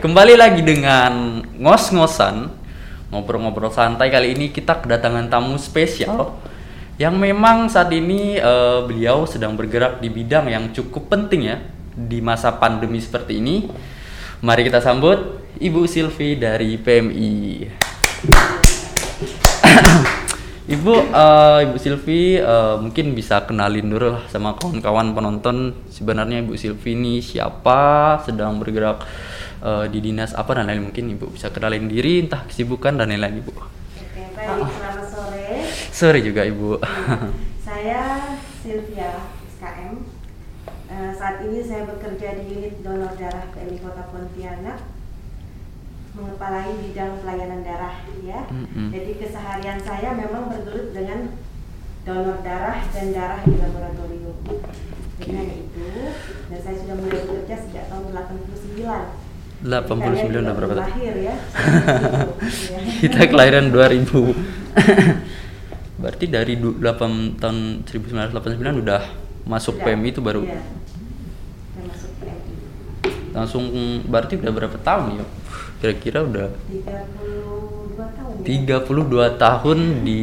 kembali lagi dengan ngos-ngosan ngobrol-ngobrol santai kali ini kita kedatangan tamu spesial yang memang saat ini eh, beliau sedang bergerak di bidang yang cukup penting ya di masa pandemi seperti ini. Mari kita sambut Ibu Silvi dari PMI. Ibu, eh, Ibu Silvi eh, mungkin bisa kenalin dulu lah sama kawan-kawan penonton sebenarnya Ibu Silvi ini siapa, sedang bergerak eh, di dinas apa dan lain mungkin Ibu bisa kenalin diri, entah kesibukan dan lain-lain Ibu. Oke, baik, selamat sore. Sorry juga Ibu. Saya Sylvia SKM. Eh, saat ini saya bekerja di unit donor darah PMI Kota Pontianak mengepalai bidang pelayanan darah ya. Mm-mm. Jadi keseharian saya memang bergelut dengan donor darah dan darah di laboratorium. Dengan itu, dan saya sudah mulai bekerja sejak tahun 89. 89 Kalian udah berapa? Lahir ya. Ya. Kita kelahiran 2000. Berarti dari du- 8 tahun 1989 udah masuk Sudah, PMI itu baru Iya. Masuk PMI. langsung berarti udah berapa tahun ya? Kira-kira udah 32 tahun ya? 32 tahun di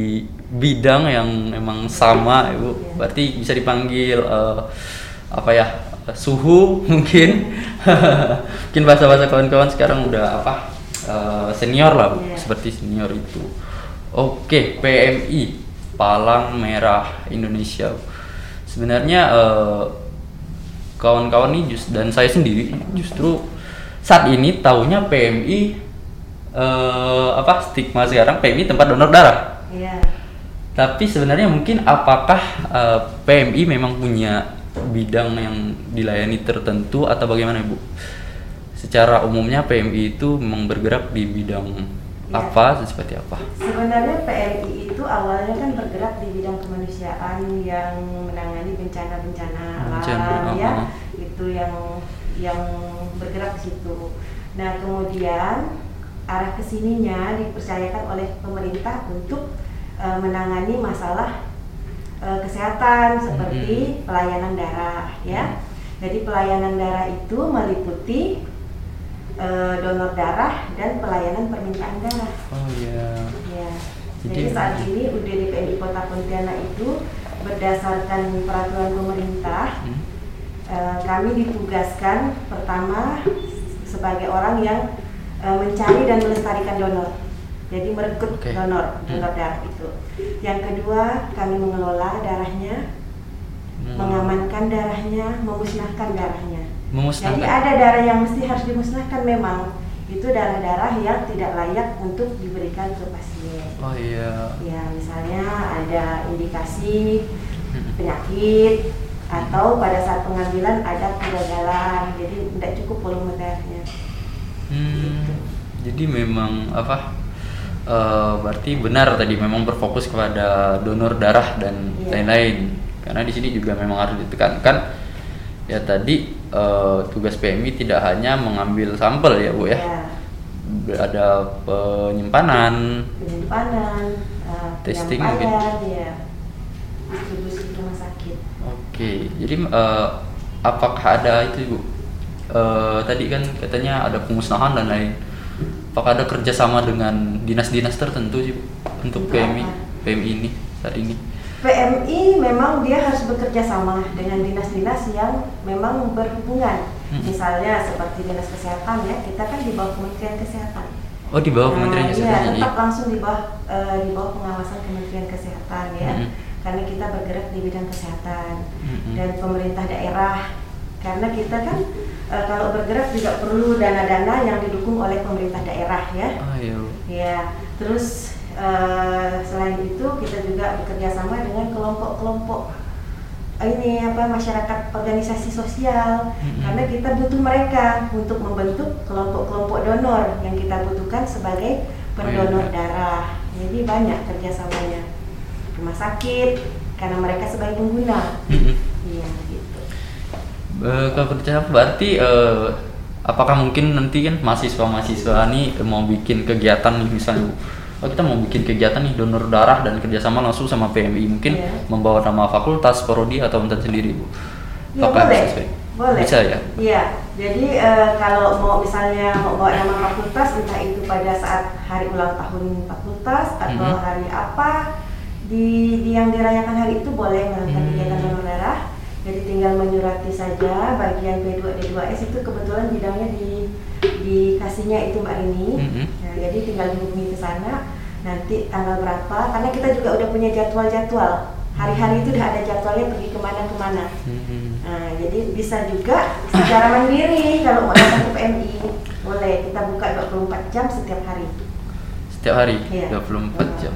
bidang yang memang sama Ibu. Iya. Berarti bisa dipanggil eh, apa ya? Suhu mungkin. mungkin bahasa-bahasa kawan-kawan sekarang udah apa? eh, senior lah, Bu. Iya. seperti senior itu. Oke, PMI Palang Merah Indonesia. Sebenarnya eh, kawan-kawan ini just, dan saya sendiri justru saat ini taunya PMI eh, apa stigma sekarang PMI tempat donor darah. Iya. Tapi sebenarnya mungkin apakah eh, PMI memang punya bidang yang dilayani tertentu atau bagaimana Ibu? Secara umumnya PMI itu memang bergerak di bidang Ya. apa seperti apa? Sebenarnya PMI itu awalnya kan bergerak di bidang kemanusiaan yang menangani bencana-bencana Bencana, alam ya. uh-uh. Itu yang yang bergerak di situ. Nah, kemudian arah ke sininya dipercayakan oleh pemerintah untuk eh, menangani masalah eh, kesehatan seperti pelayanan darah ya. Jadi pelayanan darah itu meliputi eh, donor darah dan pelayanan permintaan darah. Oh iya. Ya. Jadi- Jadi, saat ini UD PMI Kota Pontianak itu berdasarkan peraturan pemerintah Hmm. eh, kami ditugaskan pertama sebagai orang yang eh, mencari dan melestarikan donor. Jadi merekrut Oke. donor, donor Hmm. darah itu. Yang kedua, kami mengelola darahnya, Hmm. mengamankan darahnya, memusnahkan darahnya. Jadi Memusnahkan. ada darah yang mesti harus dimusnahkan memang. Itu darah-darah yang tidak layak untuk diberikan ke pasien. Oh iya. Ya, misalnya ada indikasi Hmm. penyakit atau pada saat pengambilan ada kegagalan, jadi tidak cukup volume darahnya. Hmm, jadi memang apa? Eh, berarti benar tadi memang berfokus kepada donor darah dan Iya. lain-lain. Karena di sini juga memang harus ditekankan ya tadi eh, tugas PMI tidak hanya mengambil sampel ya bu ya, ada penyimpanan. penyimpanan, eh, Testing penyampaian, ya, distribusi rumah sakit. Oke, jadi eh, apakah ada itu ibu? Eh, tadi kan katanya ada pemusnahan dan lain. Apakah ada kerjasama dengan dinas-dinas tertentu sih Bu, untuk PMI? PMI ini saat ini? PMI memang dia harus bekerja sama dengan dinas-dinas yang memang berhubungan. Hmm. Misalnya seperti dinas kesehatan ya, kita kan di bawah Kementerian Kesehatan. Oh di bawah Kementerian Nah, Kesehatan iya, tetap langsung di bawah eh, di bawah pengawasan Kementerian Kesehatan ya. Mm-mm. Karena kita bergerak di bidang kesehatan Mm-mm. dan pemerintah daerah. Karena kita kan eh, kalau bergerak juga perlu dana-dana yang didukung oleh pemerintah daerah ya. Ah iya. Bu. Ya, terus eh, selain itu kita juga bekerja sama dengan kelompok-kelompok ini apa masyarakat organisasi sosial Mm-mm. karena kita butuh mereka untuk membentuk kelompok-kelompok donor yang kita butuhkan sebagai pendonor iya. darah. Jadi banyak kerjasamanya rumah sakit karena mereka sebagai pengguna. Mm-mm. Iya gitu. Eh, kalau kerja berarti eh, apakah mungkin nanti kan mahasiswa-mahasiswa nih mau bikin kegiatan nih misalnya oh kita mau bikin kegiatan nih donor darah dan kerjasama langsung sama PMI mungkin Iya. membawa nama fakultas prodi atau enten sendiri bu Ya, Apakah boleh. bisa sesuai? Boleh. Bisa ya? Iya. Jadi eh, kalau mau misalnya mau bawa nama fakultas entah itu pada saat hari ulang tahun fakultas atau Mhm. hari apa di, di yang dirayakan hari itu boleh melakukan Hmm. kegiatan donor darah. Jadi tinggal menyurati saja bagian B2 D2S itu kebetulan bidangnya di dikasihnya itu Mbak Rini. Mhm. Nah, jadi tinggal dihubungi ke sana nanti tanggal berapa karena kita juga udah punya jadwal-jadwal. Hari-hari itu udah ada jadwalnya pergi ke mana-kemana. Mhm. Nah, jadi bisa juga secara mandiri kalau mau datang ke PMI boleh kita buka 24 jam setiap hari. Setiap hari Iya. 24 jam.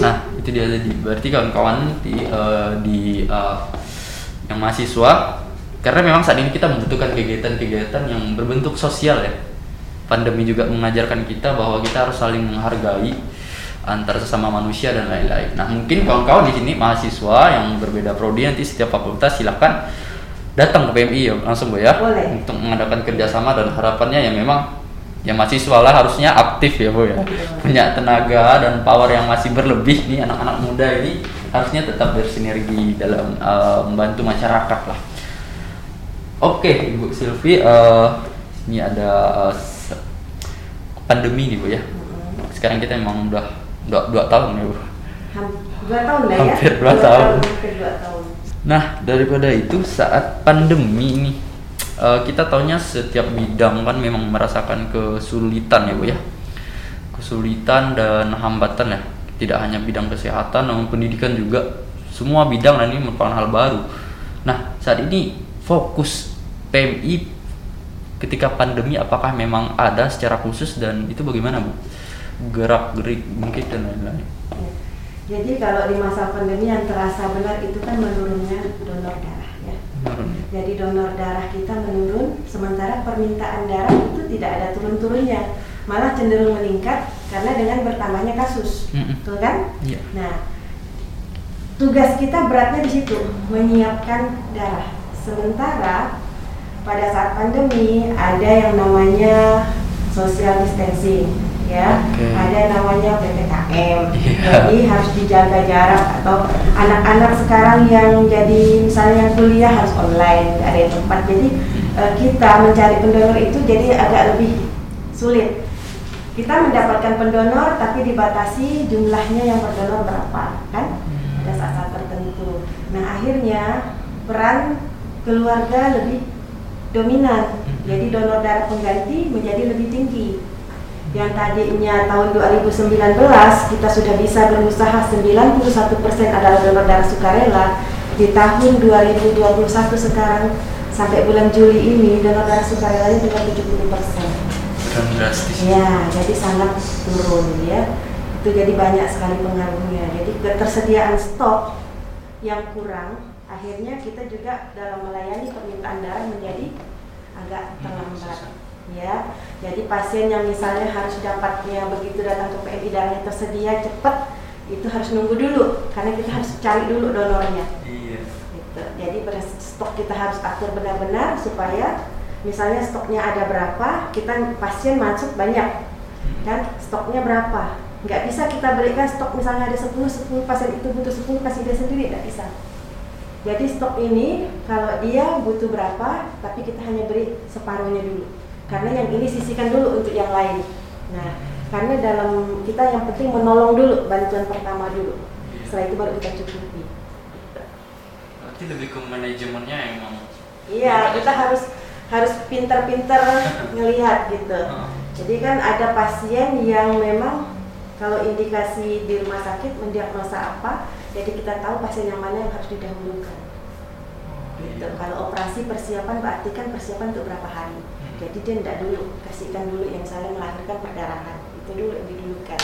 Nah, itu dia tadi. Berarti kawan-kawan di eh, di eh, yang mahasiswa karena memang saat ini kita membutuhkan kegiatan-kegiatan yang berbentuk sosial ya. Pandemi juga mengajarkan kita bahwa kita harus saling menghargai antar sesama manusia dan lain-lain. Nah, mungkin kawan-kawan di sini mahasiswa yang berbeda prodi nanti setiap fakultas silakan datang ke PMI ya langsung Bu ya Boleh. untuk mengadakan kerjasama dan harapannya ya memang ya mahasiswa lah harusnya aktif ya Bu ya punya tenaga dan power yang masih berlebih nih anak-anak muda ini harusnya tetap bersinergi dalam eh, membantu masyarakat lah. Oke Ibu Silvi, eh, ini ada se- pandemi nih Bu ya. Mm-mm. Sekarang kita memang udah dua, dua tahun ya Bu. Dua tahun lah ya. Hampir dua tahun. Hampir dua tahun. Nah, daripada itu saat pandemi ini eh, kita taunya setiap bidang kan memang merasakan kesulitan ya, Bu ya. Kesulitan dan hambatan ya. Tidak hanya bidang kesehatan namun pendidikan juga semua bidang dan ini merupakan hal baru. Nah, saat ini fokus PMI ketika pandemi apakah memang ada secara khusus dan itu bagaimana, Bu? Gerak-gerik mungkin dan lain-lain. Ya. Jadi kalau di masa pandemi yang terasa benar itu kan menurunnya donor darah ya. Menurun ya? Jadi donor darah kita menurun, sementara permintaan darah itu tidak ada turun-turunnya, malah cenderung meningkat karena dengan bertambahnya kasus, Mm-mm. betul kan? Iya. Nah, tugas kita beratnya di situ, menyiapkan darah. Sementara pada saat pandemi ada yang namanya social distancing, ya, Oke. ada yang namanya ppkm. Iya. Jadi harus dijaga jarak atau anak-anak sekarang yang jadi misalnya kuliah harus online, ada yang tempat. Jadi eh, kita mencari pendonor itu jadi agak lebih sulit. Kita mendapatkan pendonor tapi dibatasi jumlahnya yang berdonor berapa, kan? Ada saat-saat tertentu. Nah akhirnya peran keluarga lebih dominan. Jadi donor darah pengganti menjadi lebih tinggi. Yang tadinya tahun 2019 kita sudah bisa berusaha 91% adalah donor darah sukarela. Di tahun 2021 sekarang sampai bulan Juli ini donor darah sukarelanya tinggal 70%. Kurang drastis. Ya, jadi sangat turun ya. Itu jadi banyak sekali pengaruhnya. Jadi ketersediaan stok yang kurang, akhirnya kita juga dalam melayani permintaan darah menjadi agak terlambat. Ya, jadi pasien yang misalnya harus dapatnya begitu datang ke PMI darahnya tersedia cepat, itu harus nunggu dulu karena kita harus cari dulu donornya. Iya. Gitu. Jadi stok kita harus atur benar-benar supaya misalnya stoknya ada berapa, kita pasien masuk banyak, kan stoknya berapa? Nggak bisa kita berikan stok misalnya ada 10, 10 pasien itu butuh 10 kasih dia sendiri, nggak bisa. Jadi stok ini kalau dia butuh berapa, tapi kita hanya beri separuhnya dulu. Karena yang ini sisihkan dulu untuk yang lain. Nah, karena dalam kita yang penting menolong dulu, bantuan pertama dulu. Setelah itu baru kita cukupi. Berarti lebih ke manajemennya emang. Iya, kita harus harus pintar-pintar ngelihat gitu. Heeh. Jadi kan ada pasien yang memang kalau indikasi di rumah sakit mendiagnosa apa, jadi kita tahu pasien yang mana yang harus didahulukan. Gitu. Kalau operasi persiapan berarti kan persiapan untuk berapa hari. Jadi dia tidak dulu kasihkan dulu yang saya melahirkan perdarahan itu dulu yang didulukan.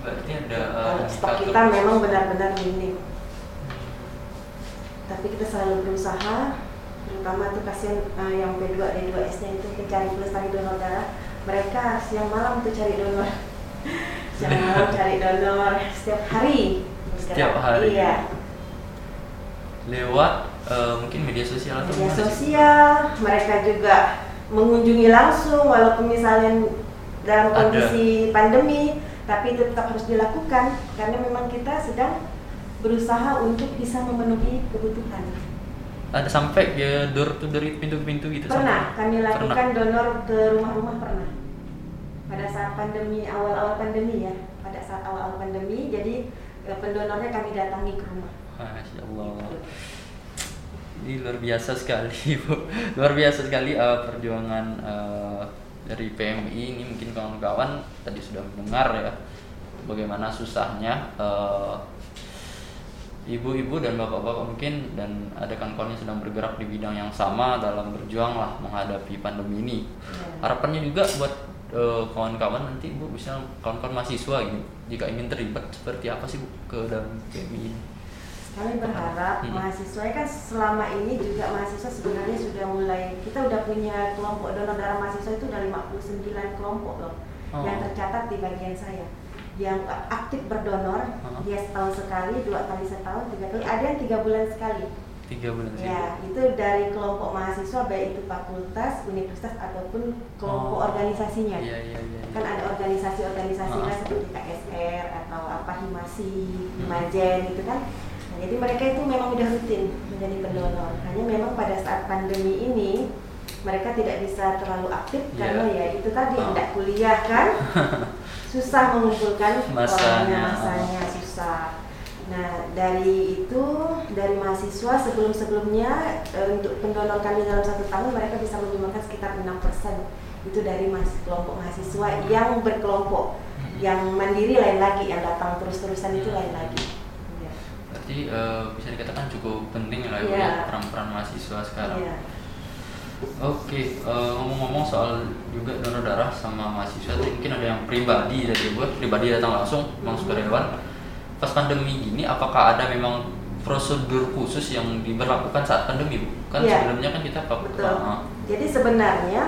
Berarti ada uh, Kalau stok kita memang benar-benar minim. Tapi kita selalu berusaha, terutama tuh pasien eh, yang B2 D2S-nya itu pencari pelestari donor darah, mereka siang malam tuh cari donor. siang malam cari donor setiap hari. Setiap hari. Iya. lewat uh, mungkin media sosial atau Media gimana sih? sosial, mereka juga mengunjungi langsung walaupun misalnya dalam Ada. kondisi pandemi, tapi tetap harus dilakukan karena memang kita sedang berusaha untuk bisa memenuhi kebutuhan. Ada sampai ya door to door pintu ke pintu gitu Pernah, sampai? kami lakukan Pernah. donor ke rumah-rumah pernah. Pada saat pandemi, awal-awal pandemi ya. Pada saat awal-awal pandemi, jadi eh, pendonornya kami datangi ke rumah. Masya Allah. Ini luar biasa sekali, Bu. Luar biasa sekali eh, perjuangan eh, dari PMI ini mungkin kawan-kawan tadi sudah mendengar ya bagaimana susahnya eh, ibu-ibu dan bapak-bapak mungkin dan ada kawan-kawan yang sedang bergerak di bidang yang sama dalam berjuang lah menghadapi pandemi ini. Ya. Harapannya juga buat eh, kawan-kawan nanti Bu bisa kawan-kawan mahasiswa ini jika ingin terlibat seperti apa sih Bu ke dalam PMI ini? Kami berharap Hmm. mahasiswa kan selama ini juga mahasiswa sebenarnya sudah mulai kita udah punya kelompok donor darah mahasiswa itu udah 59 kelompok loh Oh. yang tercatat di bagian saya yang aktif berdonor Oh. dia setahun sekali dua kali setahun tiga kali ada yang tiga bulan sekali Tiga bulan sih. ya itu dari kelompok mahasiswa baik itu fakultas universitas ataupun kelompok Oh. organisasinya Iya iya iya. kan ada organisasi-organisasi lah seperti KSR atau apa Himasi, Hmm. Himajen gitu kan. Nah, jadi mereka itu memang udah rutin menjadi pendonor. Hanya memang pada saat pandemi ini mereka tidak bisa terlalu aktif Iya. karena ya itu tadi tidak kuliah kan. susah mengumpulkan Masanya, orangnya, ah. masanya susah. Nah, dari itu dari mahasiswa sebelum-sebelumnya eh, untuk pendonor kami dalam satu tahun mereka bisa menyumbangkan sekitar 6% itu dari mas kelompok mahasiswa yang berkelompok Hmm. yang mandiri lain lagi yang datang terus-terusan itu lain lagi Iya. Berarti eh, bisa dikatakan cukup penting lah Iya. ya peran-peran mahasiswa sekarang. Iya. Oke, eh, ngomong-ngomong soal juga donor darah sama mahasiswa, mungkin ada yang pribadi dari gue, pribadi datang langsung, memang sukarelawan. Pas pandemi gini, apakah ada memang prosedur khusus yang diberlakukan saat pandemi, Bu? Kan Iya. sebelumnya kan kita pakai betul jadi sebenarnya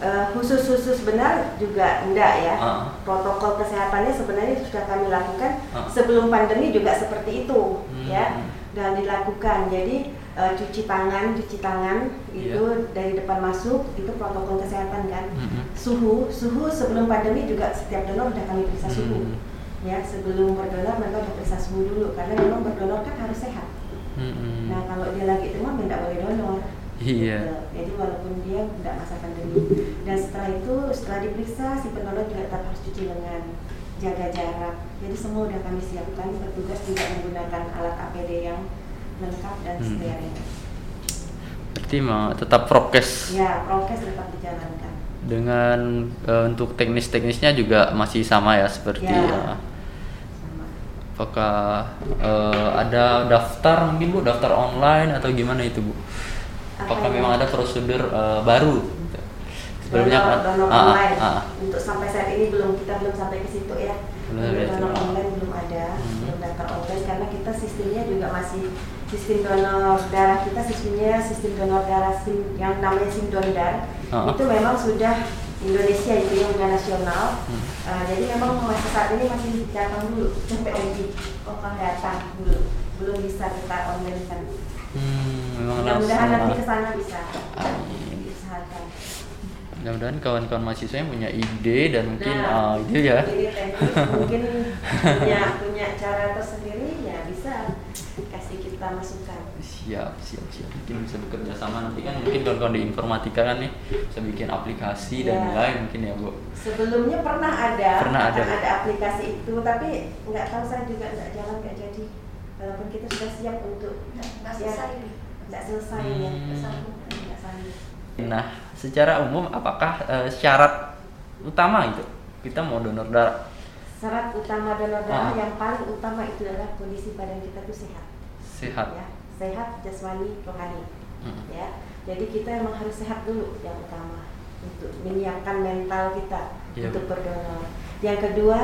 eh, khusus-khusus benar juga enggak ya Ah. protokol kesehatannya sebenarnya sudah kami lakukan Ah. sebelum pandemi juga seperti itu Hmm. ya dan dilakukan jadi eh, cuci tangan cuci tangan Iya. itu dari depan masuk itu protokol kesehatan kan Mhm. suhu suhu sebelum pandemi juga setiap donor sudah kami periksa suhu Hmm. ya sebelum berdonor mereka sudah periksa suhu dulu karena memang berdonor kan harus sehat Mhm. nah kalau dia lagi demam ya tidak boleh donor Iya. Gitu. jadi walaupun dia tidak masa pandemi dan setelah itu setelah diperiksa si pendonor juga tetap harus cuci lengan jaga jarak jadi semua sudah kami siapkan petugas juga menggunakan alat APD yang lengkap dan Hmm. steril Berarti mah tetap prokes ya prokes tetap dijalankan dengan eh, untuk teknis-teknisnya juga masih sama ya seperti Ya. sama Apakah eh, ada daftar mungkin bu, daftar online atau gimana itu bu? Apakah Apa memang ya? ada prosedur eh, baru? Sebelumnya donor, donor Ah, ah, online ah. untuk sampai saat ini belum kita belum sampai ke situ ya Belum donor online belum ada Hmm. belum daftar online karena kita sistemnya juga masih sistem donor darah kita sistemnya sistem donor darah sim yang namanya sim dondar Ah. itu memang sudah Indonesia itu yang udah nasional. Hmm. Uh, jadi memang masih saat ini masih datang dulu sampai lagi oh datang dulu belum bisa kita online kan Hmm, mudah-mudahan nanti ke sana bisa. Diusahakan. Mudah-mudahan kawan-kawan mahasiswa yang punya ide dan mungkin Nah, ah, ide ya. Teknis mungkin punya punya cara tersendiri ya bisa kita masukan. Siap, siap, siap. Mungkin bisa bekerja sama nanti kan mungkin kawan-kawan di informatika kan nih bisa bikin aplikasi dan Ya. lain mungkin ya bu. Sebelumnya pernah ada, Pernah ada. ada aplikasi itu, tapi nggak tahu saya juga nggak jalan nggak jadi. Walaupun kita sudah siap untuk Nggak ya, selesai. nggak selesai ya, Hmm. tersambung, nggak sambung. Nah, secara umum apakah eh, syarat utama itu kita mau donor darah? Syarat utama donor darah Ah. yang paling utama itu adalah kondisi badan kita tuh sehat. Sehat. Ya, sehat jasmani rohani. Mm. ya jadi kita emang harus sehat dulu yang utama untuk menyiapkan mental kita Iya, untuk berdonor yang kedua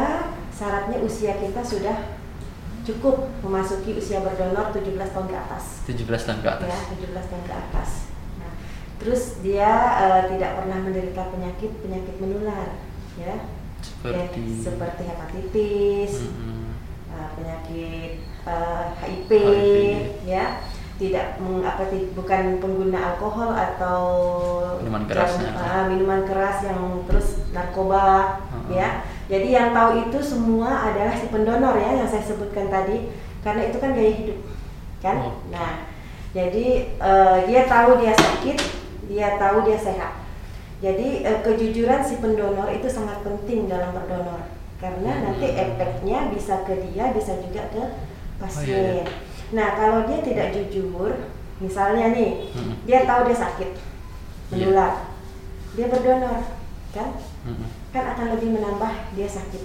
syaratnya usia kita sudah cukup memasuki usia berdonor 17 tahun ke atas 17 tahun ke atas. ya 17 tahun ke atas nah, terus dia eh, tidak pernah menderita penyakit penyakit menular ya Seperti Ya, seperti hepatitis Mm-mm. uh, penyakit uh, HIV, HIV. ya tidak meng, apa, bukan pengguna alkohol atau Minuman keras, yang, uh, minuman keras yang terus narkoba Uh-uh. ya jadi yang tahu itu semua adalah si pendonor ya yang saya sebutkan tadi karena itu kan gaya hidup kan Oh. nah Jadi uh, dia tahu dia sakit, dia tahu dia sehat. Jadi uh, kejujuran si pendonor itu sangat penting dalam berdonor karena hmm. nanti efeknya bisa ke dia, bisa juga ke pasien. Oh, iya, iya. Nah kalau dia tidak jujur, misalnya nih, hmm. dia tahu dia sakit, iya. menular, yeah. dia berdonor, kan? Hmm. Kan akan lebih menambah dia sakit,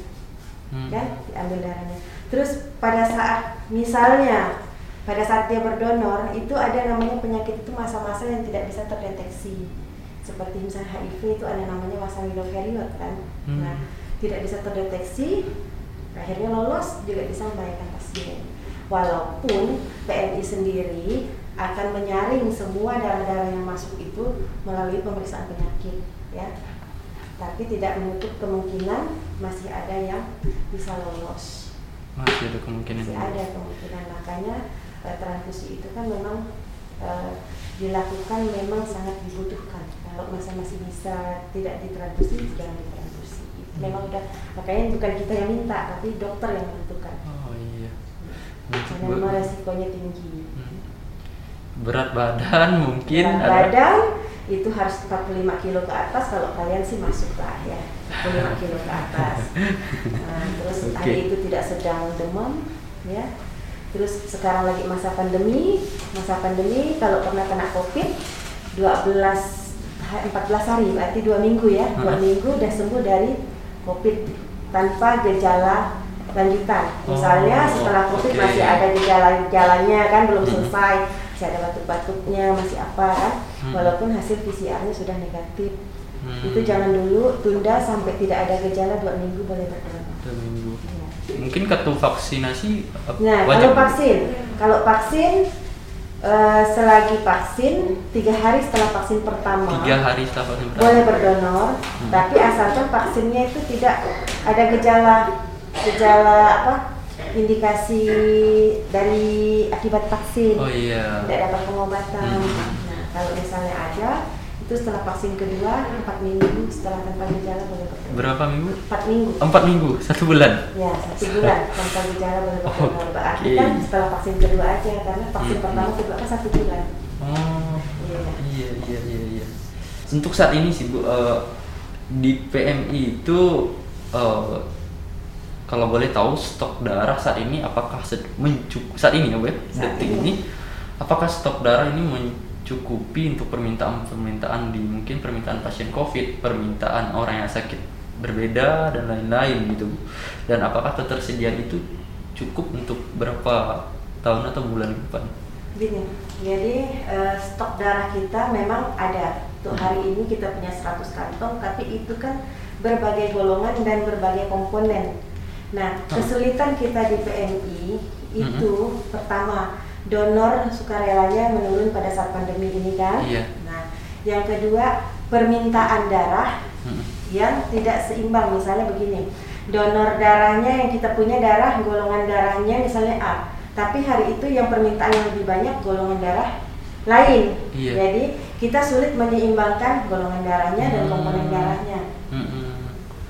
hmm. kan? Diambil darahnya. Terus pada saat misalnya pada saat dia berdonor itu ada namanya penyakit itu masa-masa yang tidak bisa terdeteksi seperti misalnya HIV itu ada namanya masa wiloperiod kan hmm. nah tidak bisa terdeteksi akhirnya lolos juga bisa membahayakan pasien walaupun PMI sendiri akan menyaring semua darah-darah yang masuk itu melalui pemeriksaan penyakit ya tapi tidak menutup kemungkinan masih ada yang bisa lolos masih ada kemungkinan masih ada kemungkinan makanya uh, transfusi itu kan memang uh, dilakukan memang sangat dibutuhkan. Kalau masa masih bisa tidak ditransfusi, jangan ditransfusi. Hmm. Memang udah makanya bukan kita yang minta, tapi dokter yang menentukan. Iya. Karena memang resikonya tinggi. Hmm. Berat badan mungkin. Berat badan itu harus 45 kilo ke atas kalau kalian sih masuk lah ya 45 kilo ke atas nah, terus okay. tadi itu tidak sedang demam ya Terus sekarang lagi masa pandemi, masa pandemi kalau pernah kena COVID 12 14 hari berarti dua minggu ya, dua minggu udah sembuh dari COVID tanpa gejala lanjutan. Misalnya oh, setelah COVID okay. masih ada gejala-gejalanya kan belum selesai, masih ada batuk-batuknya, masih apa kan, hmm. walaupun hasil PCR-nya sudah negatif. Hmm. Itu jangan dulu tunda sampai tidak ada gejala dua minggu boleh berdoa. Dua minggu. Ya mungkin kartu vaksinasi nah wajib. kalau vaksin kalau vaksin uh, selagi vaksin tiga hari setelah vaksin pertama tiga hari setelah vaksin pertama boleh berdonor hmm. tapi asalkan vaksinnya itu tidak ada gejala gejala apa indikasi dari akibat vaksin. Oh iya. Tidak dapat pengobatan. Hmm. nah kalau misalnya ada itu setelah vaksin kedua empat minggu setelah tanpa gejala boleh berapa minggu? Empat minggu. Empat minggu? Satu bulan? Ya satu bulan tanpa gejala boleh bertemu. Oh, berarti okay. kan setelah vaksin kedua aja karena vaksin hmm. pertama kedua kan satu bulan. Oh iya. iya iya iya, iya. untuk saat ini sih bu uh, di PMI itu uh, kalau boleh tahu stok darah saat ini apakah mencukup saat ini ya bu ya detik ini. ini apakah stok darah ini mencukupi untuk permintaan-permintaan di mungkin permintaan pasien COVID, permintaan orang yang sakit berbeda dan lain-lain gitu. Dan apakah ketersediaan itu cukup untuk berapa tahun atau bulan ke depan? Gini, jadi uh, stok darah kita memang ada. Untuk hari ini kita punya 100 kantong, tapi itu kan berbagai golongan dan berbagai komponen. Nah, kesulitan kita di PMI itu mm -hmm. pertama donor sukarelanya menurun pada saat pandemi ini kan. Iya. Nah, yang kedua permintaan darah hmm. yang tidak seimbang. Misalnya begini, donor darahnya yang kita punya darah golongan darahnya misalnya A, tapi hari itu yang permintaan yang lebih banyak golongan darah lain. Iya. Jadi kita sulit menyeimbangkan golongan darahnya hmm. dan komponen darahnya. Hmm.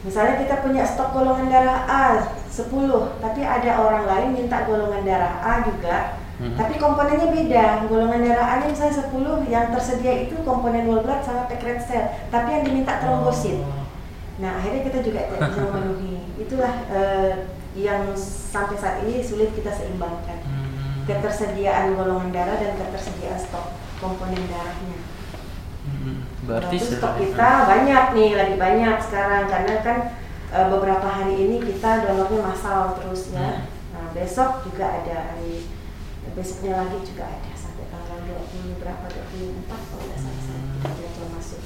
Misalnya kita punya stok golongan darah A 10, tapi ada orang lain minta golongan darah A juga Hmm. Tapi komponennya beda. Golongan darah A misalnya 10, yang tersedia itu komponen whole blood sama packed red cell, tapi yang diminta trombosit. Oh. Nah, akhirnya kita juga tidak bisa memenuhi. Itulah uh, yang sampai saat ini sulit kita seimbangkan. Hmm. Ketersediaan golongan darah dan ketersediaan stok komponen darahnya. Berarti stok kita banyak nih, lagi banyak sekarang karena kan uh, beberapa hari ini kita donornya massal terus ya. Hmm. Nah, besok juga ada hari besoknya lagi juga ada sampai tanggal 20 berapa 24 kalau tidak salah saya tidak tidak masuk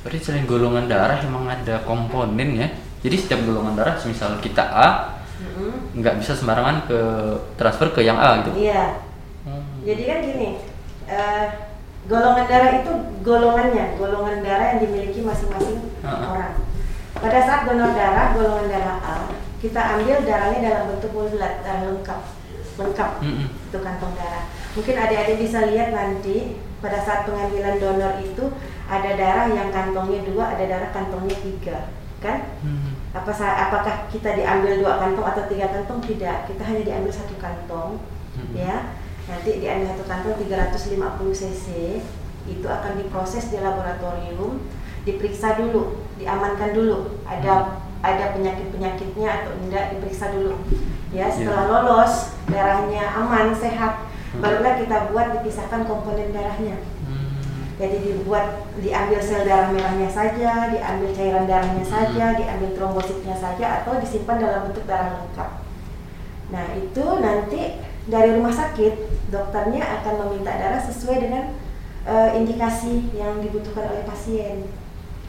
berarti selain golongan darah emang ada komponen ya jadi setiap golongan darah misal kita A mm-hmm. nggak bisa sembarangan ke transfer ke yang A gitu iya hmm. jadi kan gini uh, golongan darah itu golongannya golongan darah yang dimiliki masing-masing uh-huh. orang pada saat donor darah golongan darah A kita ambil darahnya dalam bentuk bulat darah lengkap lengkap mm -hmm. itu kantong darah. Mungkin adik-adik bisa lihat nanti pada saat pengambilan donor itu ada darah yang kantongnya dua, ada darah kantongnya tiga, kan? Hmm. Apa apakah kita diambil dua kantong atau tiga kantong? Tidak, kita hanya diambil satu kantong, hmm. ya. Nanti diambil satu kantong 350 cc itu akan diproses di laboratorium diperiksa dulu diamankan dulu ada ada penyakit penyakitnya atau tidak diperiksa dulu ya setelah lolos darahnya aman sehat Hmm. barulah kita buat dipisahkan komponen darahnya Hmm. jadi dibuat diambil sel darah merahnya saja, diambil cairan darahnya Hmm. saja, diambil trombositnya saja atau disimpan dalam bentuk darah lengkap. Nah, itu nanti dari rumah sakit dokternya akan meminta darah sesuai dengan eh, indikasi yang dibutuhkan oleh pasien.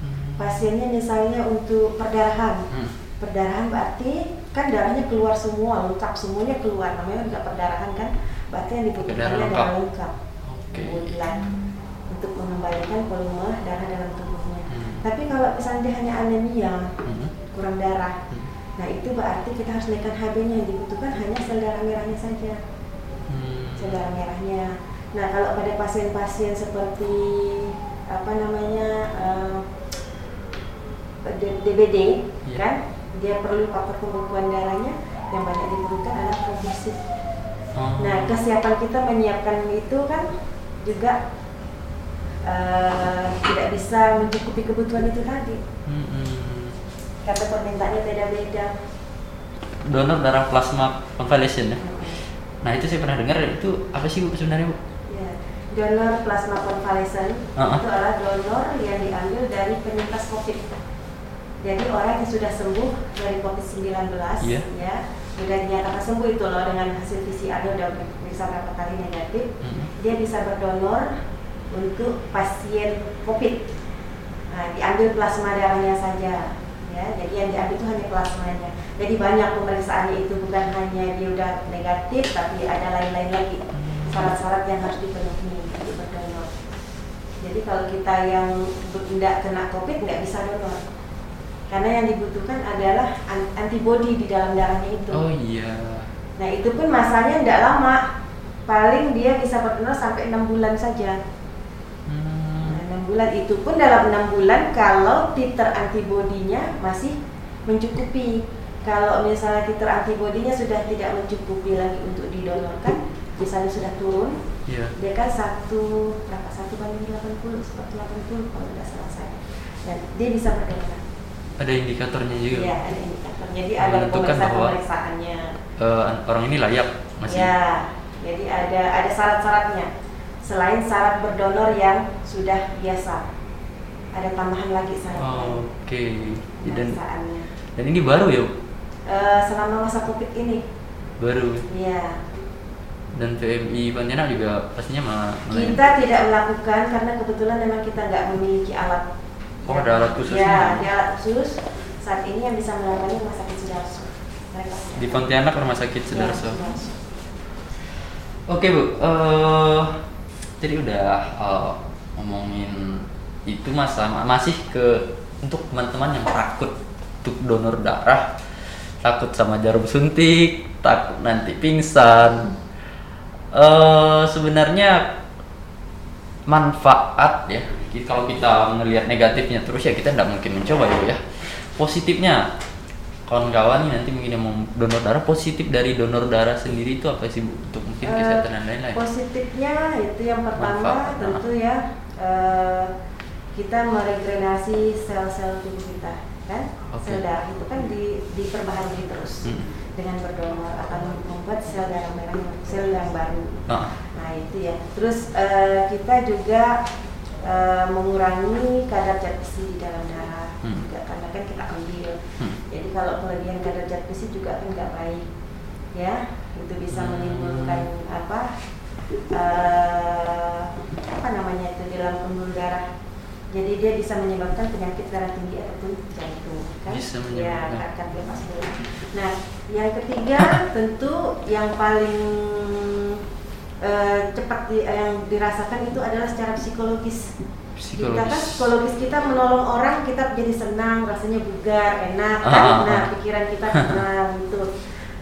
Hmm. Pasiennya misalnya untuk perdarahan. Hmm. Perdarahan berarti kan darahnya keluar semua, lengkap semuanya keluar. Namanya juga perdarahan kan. Berarti yang Darah lengkap. darah lengkap. Kemudian untuk mengembalikan volume darah dalam tubuhnya. Hmm. Tapi kalau misalnya dia hanya anemia, Hmm. kurang darah, Hmm. Nah itu berarti kita harus naikkan HB-nya yang dibutuhkan hanya sel darah merahnya saja, Hmm. sel darah merahnya. Nah kalau pada pasien-pasien seperti apa namanya eh, D- DBD, Iya. kan, dia perlu faktor pembekuan darahnya yang banyak diperlukan adalah trombosit. Oh. Nah, kesiapan kita menyiapkan itu kan juga eh, tidak bisa mencukupi kebutuhan itu tadi. Hmm, hmm. Karena permintaannya beda-beda. donor darah plasma convalescent ya. Nah itu saya pernah dengar itu apa sih bu sebenarnya bu? Ya. Donor plasma convalescent Ah, ah. itu adalah donor yang diambil dari penyintas COVID. Jadi orang yang sudah sembuh dari COVID-19 Iya. ya, sudah dinyatakan sembuh itu loh dengan hasil PCR-nya udah bisa berapa kali negatif, Hmm. dia bisa berdonor untuk pasien COVID. Nah, diambil plasma darahnya saja, ya. Jadi yang diambil itu hanya plasmanya. Jadi banyak pemeriksaannya itu bukan hanya dia udah negatif, tapi ada lain-lain lagi syarat-syarat yang harus dipenuhi untuk berdonor. Jadi kalau kita yang tidak kena COVID nggak bisa donor, karena yang dibutuhkan adalah an- antibodi di dalam darahnya itu. Oh iya. Nah itu pun masanya tidak lama, paling dia bisa berdonor sampai enam bulan saja. Bulan itu pun dalam enam bulan kalau titer antibodinya masih mencukupi. Kalau misalnya titer antibodinya sudah tidak mencukupi lagi untuk didonorkan, misalnya sudah turun, Iya. dia kan satu berapa satu banding 80 seperti 80 kalau tidak salah saya. Dan dia bisa berdonor. Ada indikatornya juga. Iya, ada indikator. Jadi ada pemeriksaan pemeriksaannya. Eh, orang ini layak masih. Ya, jadi ada ada syarat-syaratnya. Selain syarat berdonor yang sudah biasa, ada tambahan lagi syaratnya. Oke. Dan Pemeriksaannya. dan ini baru ya Bu? Eh, selama masa covid ini, baru. ya Dan PMI Pontianak juga pastinya ma- melayani. kita tidak melakukan karena kebetulan memang kita nggak memiliki alat. Oh, ada alat khususnya? Ya, ada alat khusus. Saat ini yang bisa melayani rumah sakit Sudarso. Di Pontianak Rumah Sakit Ya, Sudarso. Sudarso. Oke bu, eh jadi udah eh, ngomongin itu masa masih ke untuk teman-teman yang takut untuk donor darah, takut sama jarum suntik, takut nanti pingsan. eh sebenarnya manfaat ya, kalau kita melihat negatifnya terus ya kita tidak mungkin mencoba ya. Positifnya kawan-kawan nih nanti mungkin yang mau donor darah positif dari donor darah sendiri itu apa sih bu untuk mungkin Eh, kesehatan dan lain-lain Positifnya itu yang pertama Manfaat, tentu ya eh, kita meregenerasi sel-sel tubuh kita kan Oke. sel darah itu kan di, diperbaharui terus Hmm. dengan berdonor akan membuat sel darah merah sel yang baru. Ah, Nah itu ya. Terus eh, kita juga eh, mengurangi kadar zat besi di dalam darah Hmm. juga karena kan kita ambil. hmm. Kalau kelebihan kadar zat besi juga kan nggak baik, ya itu bisa Hmm. menimbulkan apa eh, apa namanya itu di dalam pembuluh darah. Jadi dia bisa menyebabkan penyakit darah tinggi ataupun jantung, kan? Bisa Ya, menyebabkan. kardiovaskular. Nah, yang ketiga tentu yang paling eh, cepat di- yang dirasakan itu adalah secara psikologis. Kita kan psikologis psikologis kita menolong orang kita jadi senang, rasanya bugar, enak Ah, kan? ah, Nah, ah. pikiran kita tenang gitu.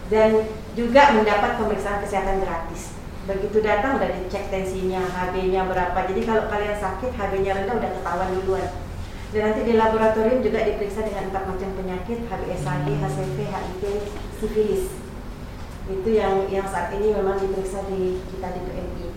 Dan juga mendapat pemeriksaan kesehatan gratis. Begitu datang udah dicek tensinya, HB-nya berapa. Jadi kalau kalian sakit, HB-nya rendah udah ketahuan duluan. Dan nanti di laboratorium juga diperiksa dengan empat macam penyakit, HBsAg, Hmm. HCV, HIV, sifilis. itu yang yang saat ini memang diperiksa di kita di PMI.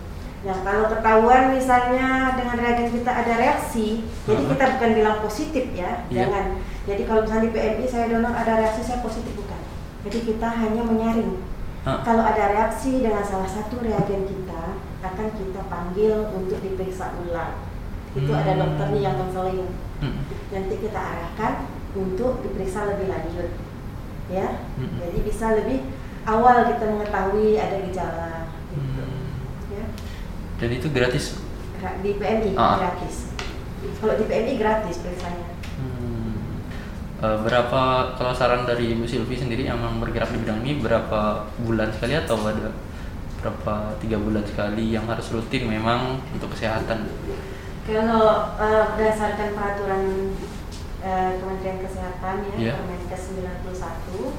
Nah kalau ketahuan misalnya dengan reagen kita ada reaksi, jadi Hmm. kita bukan bilang positif ya, Iya. jangan. Jadi kalau misalnya di PMI saya donor ada reaksi saya positif bukan. Jadi kita hanya menyaring. Ah. Kalau ada reaksi dengan salah satu reagen kita, akan kita panggil untuk diperiksa ulang. Itu ada Hmm. dokternya yang konseling. Hmm. Nanti kita arahkan untuk diperiksa lebih lanjut. Ya. Hmm. Jadi bisa lebih awal kita mengetahui ada gejala. Dan itu gratis. Gra- Di PMI Ah. gratis. Kalau di PMI gratis periksanya. Hmm. Eh, berapa kalau saran dari Ibu Silvi sendiri yang bergerak di bidang ini berapa bulan sekali atau ada berapa tiga bulan sekali yang harus rutin memang untuk kesehatan? Kalau eh, berdasarkan peraturan eh, Kementerian Kesehatan ya, Iya. Permenkes 91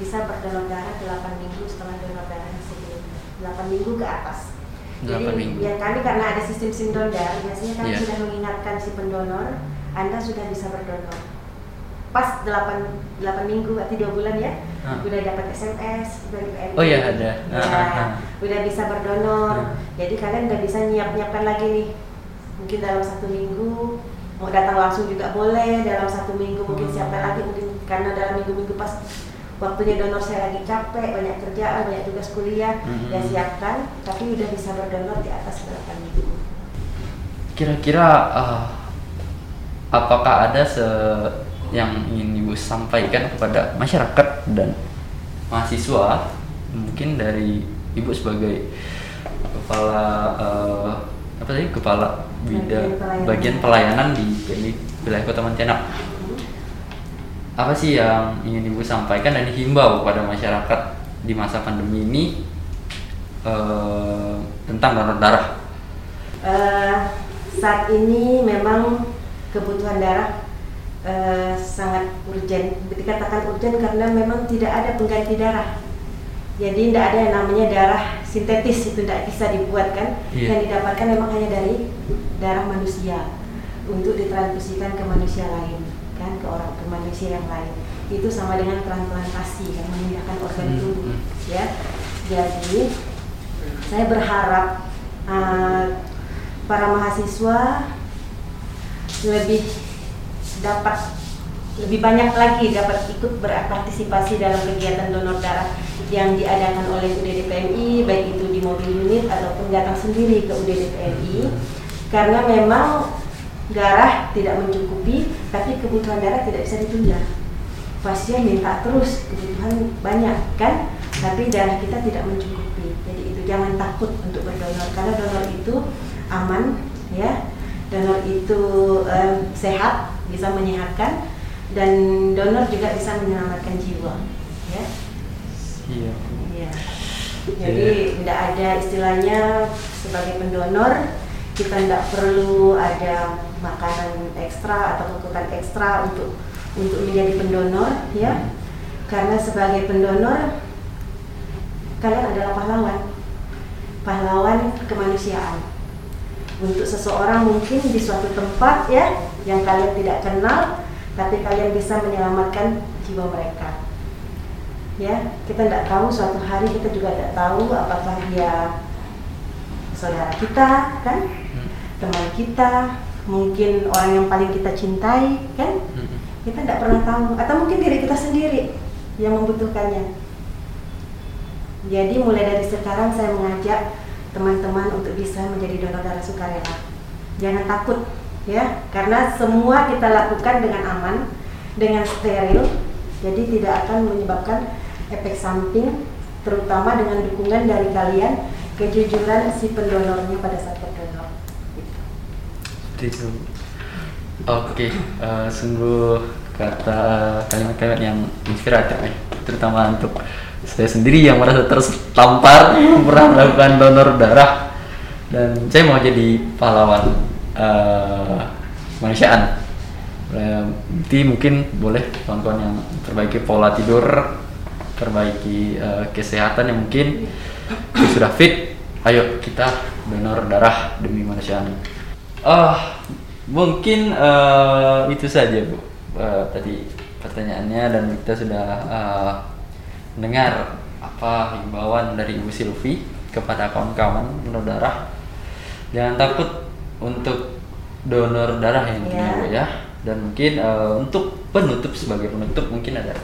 bisa berdonor darah 8 minggu setelah donor darah sebelumnya. 8 minggu ke atas. Jadi 8 minggu. yang kami karena ada sistem sindondar, biasanya kami Iya. sudah mengingatkan si pendonor, Anda sudah bisa berdonor. Pas 8, 8 minggu berarti 2 bulan ya, Ah. udah dapat SMS, udah PMI. Oh iya, ada. Ya, Ah, ah, ah. udah bisa berdonor. Ah. Jadi kalian udah bisa nyiap-nyiapkan lagi nih. Mungkin dalam satu minggu mau datang langsung juga boleh. Dalam satu minggu mungkin Hmm. siapkan lagi mungkin karena dalam minggu-minggu pas waktunya donor saya lagi capek, banyak kerjaan, banyak tugas kuliah, Hmm. ya siapkan. Tapi udah bisa berdonor di atas 8 minggu. Kira-kira eh, apakah ada se yang ingin Ibu sampaikan kepada masyarakat dan mahasiswa mungkin dari Ibu sebagai kepala eh, apa tadi kepala bidang Bagian pelayanan. di wilayah Kota Pontianak. Apa sih yang ingin ibu sampaikan dan dihimbau kepada masyarakat di masa pandemi ini eh, tentang donor darah Eh, saat ini memang kebutuhan darah eh, sangat urgent. Dikatakan urgent karena memang tidak ada pengganti darah. Jadi tidak ada yang namanya darah sintetis itu tidak bisa dibuat kan. Iya. Yang didapatkan memang hanya dari darah manusia untuk ditransfusikan ke manusia lain ke orang ke manusia yang lain. Itu sama dengan transplantasi kan memindahkan organ Hmm, tubuh hmm. ya. Jadi saya berharap uh, para mahasiswa lebih dapat lebih banyak lagi dapat ikut berpartisipasi dalam kegiatan donor darah yang diadakan oleh UDD PMI baik itu di mobil unit ataupun datang sendiri ke UDD PMI karena memang darah tidak mencukupi tapi kebutuhan darah tidak bisa ditunda. Pasien minta terus kebutuhan banyak kan? Tapi darah kita tidak mencukupi. Jadi itu jangan takut untuk berdonor karena donor itu aman ya. Donor itu em, sehat bisa menyehatkan dan donor juga bisa menyelamatkan jiwa ya. Iya. Iya. Jadi tidak ada istilahnya sebagai pendonor kita tidak perlu ada makanan ekstra atau kebutuhan ekstra untuk untuk menjadi pendonor ya. Karena sebagai pendonor kalian adalah pahlawan. Pahlawan kemanusiaan. Untuk seseorang mungkin di suatu tempat ya yang kalian tidak kenal tapi kalian bisa menyelamatkan jiwa mereka ya kita tidak tahu suatu hari kita juga tidak tahu apakah dia saudara kita kan Hmm. teman kita mungkin orang yang paling kita cintai kan? Hmm. kita tidak pernah tahu. Atau mungkin diri kita sendiri yang membutuhkannya. Jadi mulai dari sekarang saya mengajak teman-teman untuk bisa menjadi donor darah sukarela. Jangan takut ya. Karena semua kita lakukan dengan aman dengan steril. Jadi tidak akan menyebabkan efek samping terutama dengan dukungan dari kalian kejujuran si pendonornya pada saat. Seperti itu. Oke, eh, sungguh kata kalimat-kalimat yang inspiratif ya, terutama untuk saya sendiri yang merasa tertampar pernah melakukan donor darah dan saya mau jadi pahlawan eh, kemanusiaan. Eh, Nanti mungkin boleh kawan-kawan yang perbaiki pola tidur, perbaiki eh, kesehatan yang mungkin sudah fit. Ayo kita donor darah demi kemanusiaan. Ah, mungkin eh, itu saja bu. Eh, tadi pertanyaannya dan kita sudah eh, mendengar apa himbauan dari Ibu Silvi kepada kawan-kawan donor darah jangan takut untuk donor darah yang Iya. Bu, ya dan mungkin eh, untuk penutup sebagai penutup mungkin ada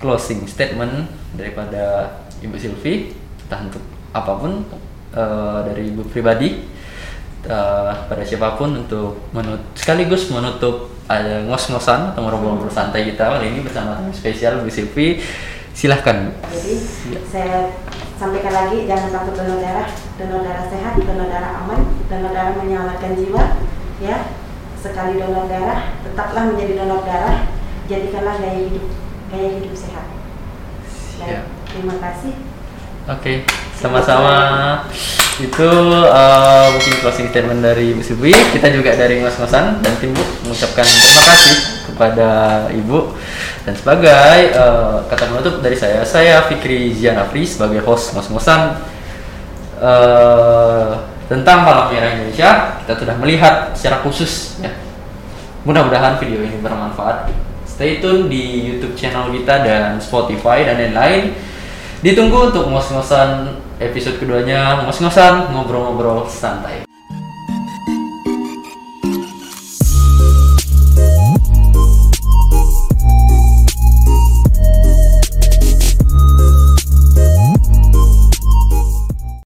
closing statement daripada Ibu Silvi entah untuk apa pun eh, dari Ibu pribadi eh, pada siapa pun untuk menut sekaligus menutup ada ngos-ngosan atau ngobrol-ngobrol santai kita kali ini bersama tamu spesial Bu Silvi silahkan. Jadi saya sampaikan lagi jangan takut donor darah, donor darah sehat, donor darah aman, donor darah menyelamatkan jiwa, ya. Sekali donor darah, tetaplah menjadi donor darah, jadikanlah gaya hidup gaya hidup sehat. Terima kasih. Oke, sama-sama. Itu uh, mungkin closing statement dari Ibu Silvi. Kita juga dari Mas Ngosan dan tim Bu mengucapkan terima kasih kepada Ibu. Dan sebagai uh, kata penutup dari saya, saya Fikri Zianafri sebagai host Mas Ngosan uh, tentang Palang Merah Indonesia. Kita sudah melihat secara khusus ya. Mudah-mudahan video ini bermanfaat. Stay tune di YouTube channel kita dan Spotify dan lain-lain. Ditunggu untuk ngos-ngosan episode keduanya, ngos-ngosan ngobrol-ngobrol santai.